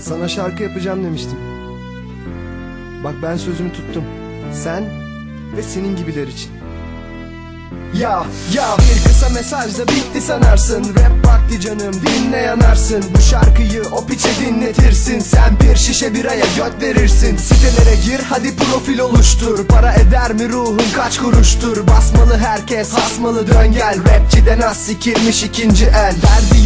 Sana şarkı yapacağım demiştim. Bak ben sözümü tuttum. Sen ve senin gibiler için. Ya ya bir kısa mesajla bitti sanarsın. Rap vakti canım dinle yanarsın. Bu şarkıyı o piçe dinletirsin. Sen bir şişe biraya göt verirsin. Sitelere gir hadi profil oluştur. Para eder mi ruhun kaç kuruştur? Basmalı herkes hasmalı dön gel. Rapçiden az sikilmiş ikinci el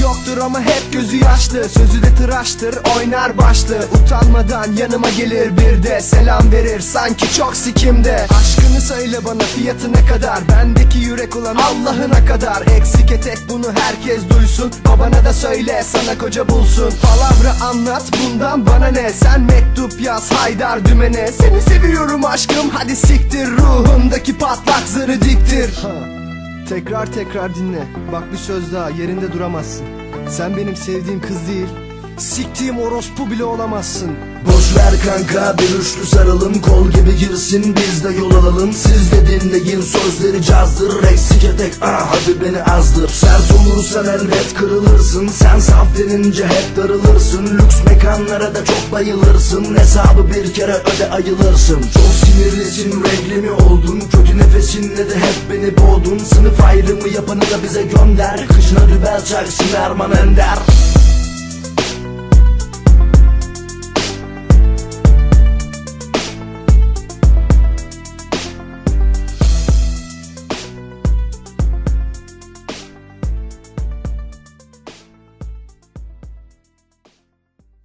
Yoktur ama hep gözü yaşlı. Sözü de tıraştır oynar başlı. Utanmadan yanıma gelir bir de Selam verir. Sanki çok sikimde. Aşkını söyle bana fiyatı ne kadar? Bendeki yürek olan Allah'ına kadar. Eksik etek bunu herkes duysun. Babana da söyle sana koca bulsun. Palavra anlat bundan bana ne? Sen mektup yaz Haydar dümene. Seni seviyorum aşkım hadi siktir. Ruhundaki patlak zırı diktir Tekrar tekrar dinle. Bak bir söz daha yerinde duramazsın. Sen benim sevdiğim kız değil Siktiğim orospu bile olamazsın. Boş ver kanka bir üçlü saralım Kol gibi girsin biz de yol alalım. Siz de dinleyin sözleri cazdır Eksik etek ah hadi beni azdır. Sert olursan elbet kırılırsın Sen saf denince hep darılırsın. Lüks mekanlara da çok bayılırsın Hesabı bir kere öde ayılırsın. Çok sinirlisin renkli mi oldun Nefesinle de hep beni boğdun. Sınıf ayrımı yapanı da bize gönder. Kışına dübel çaksın Erman Ender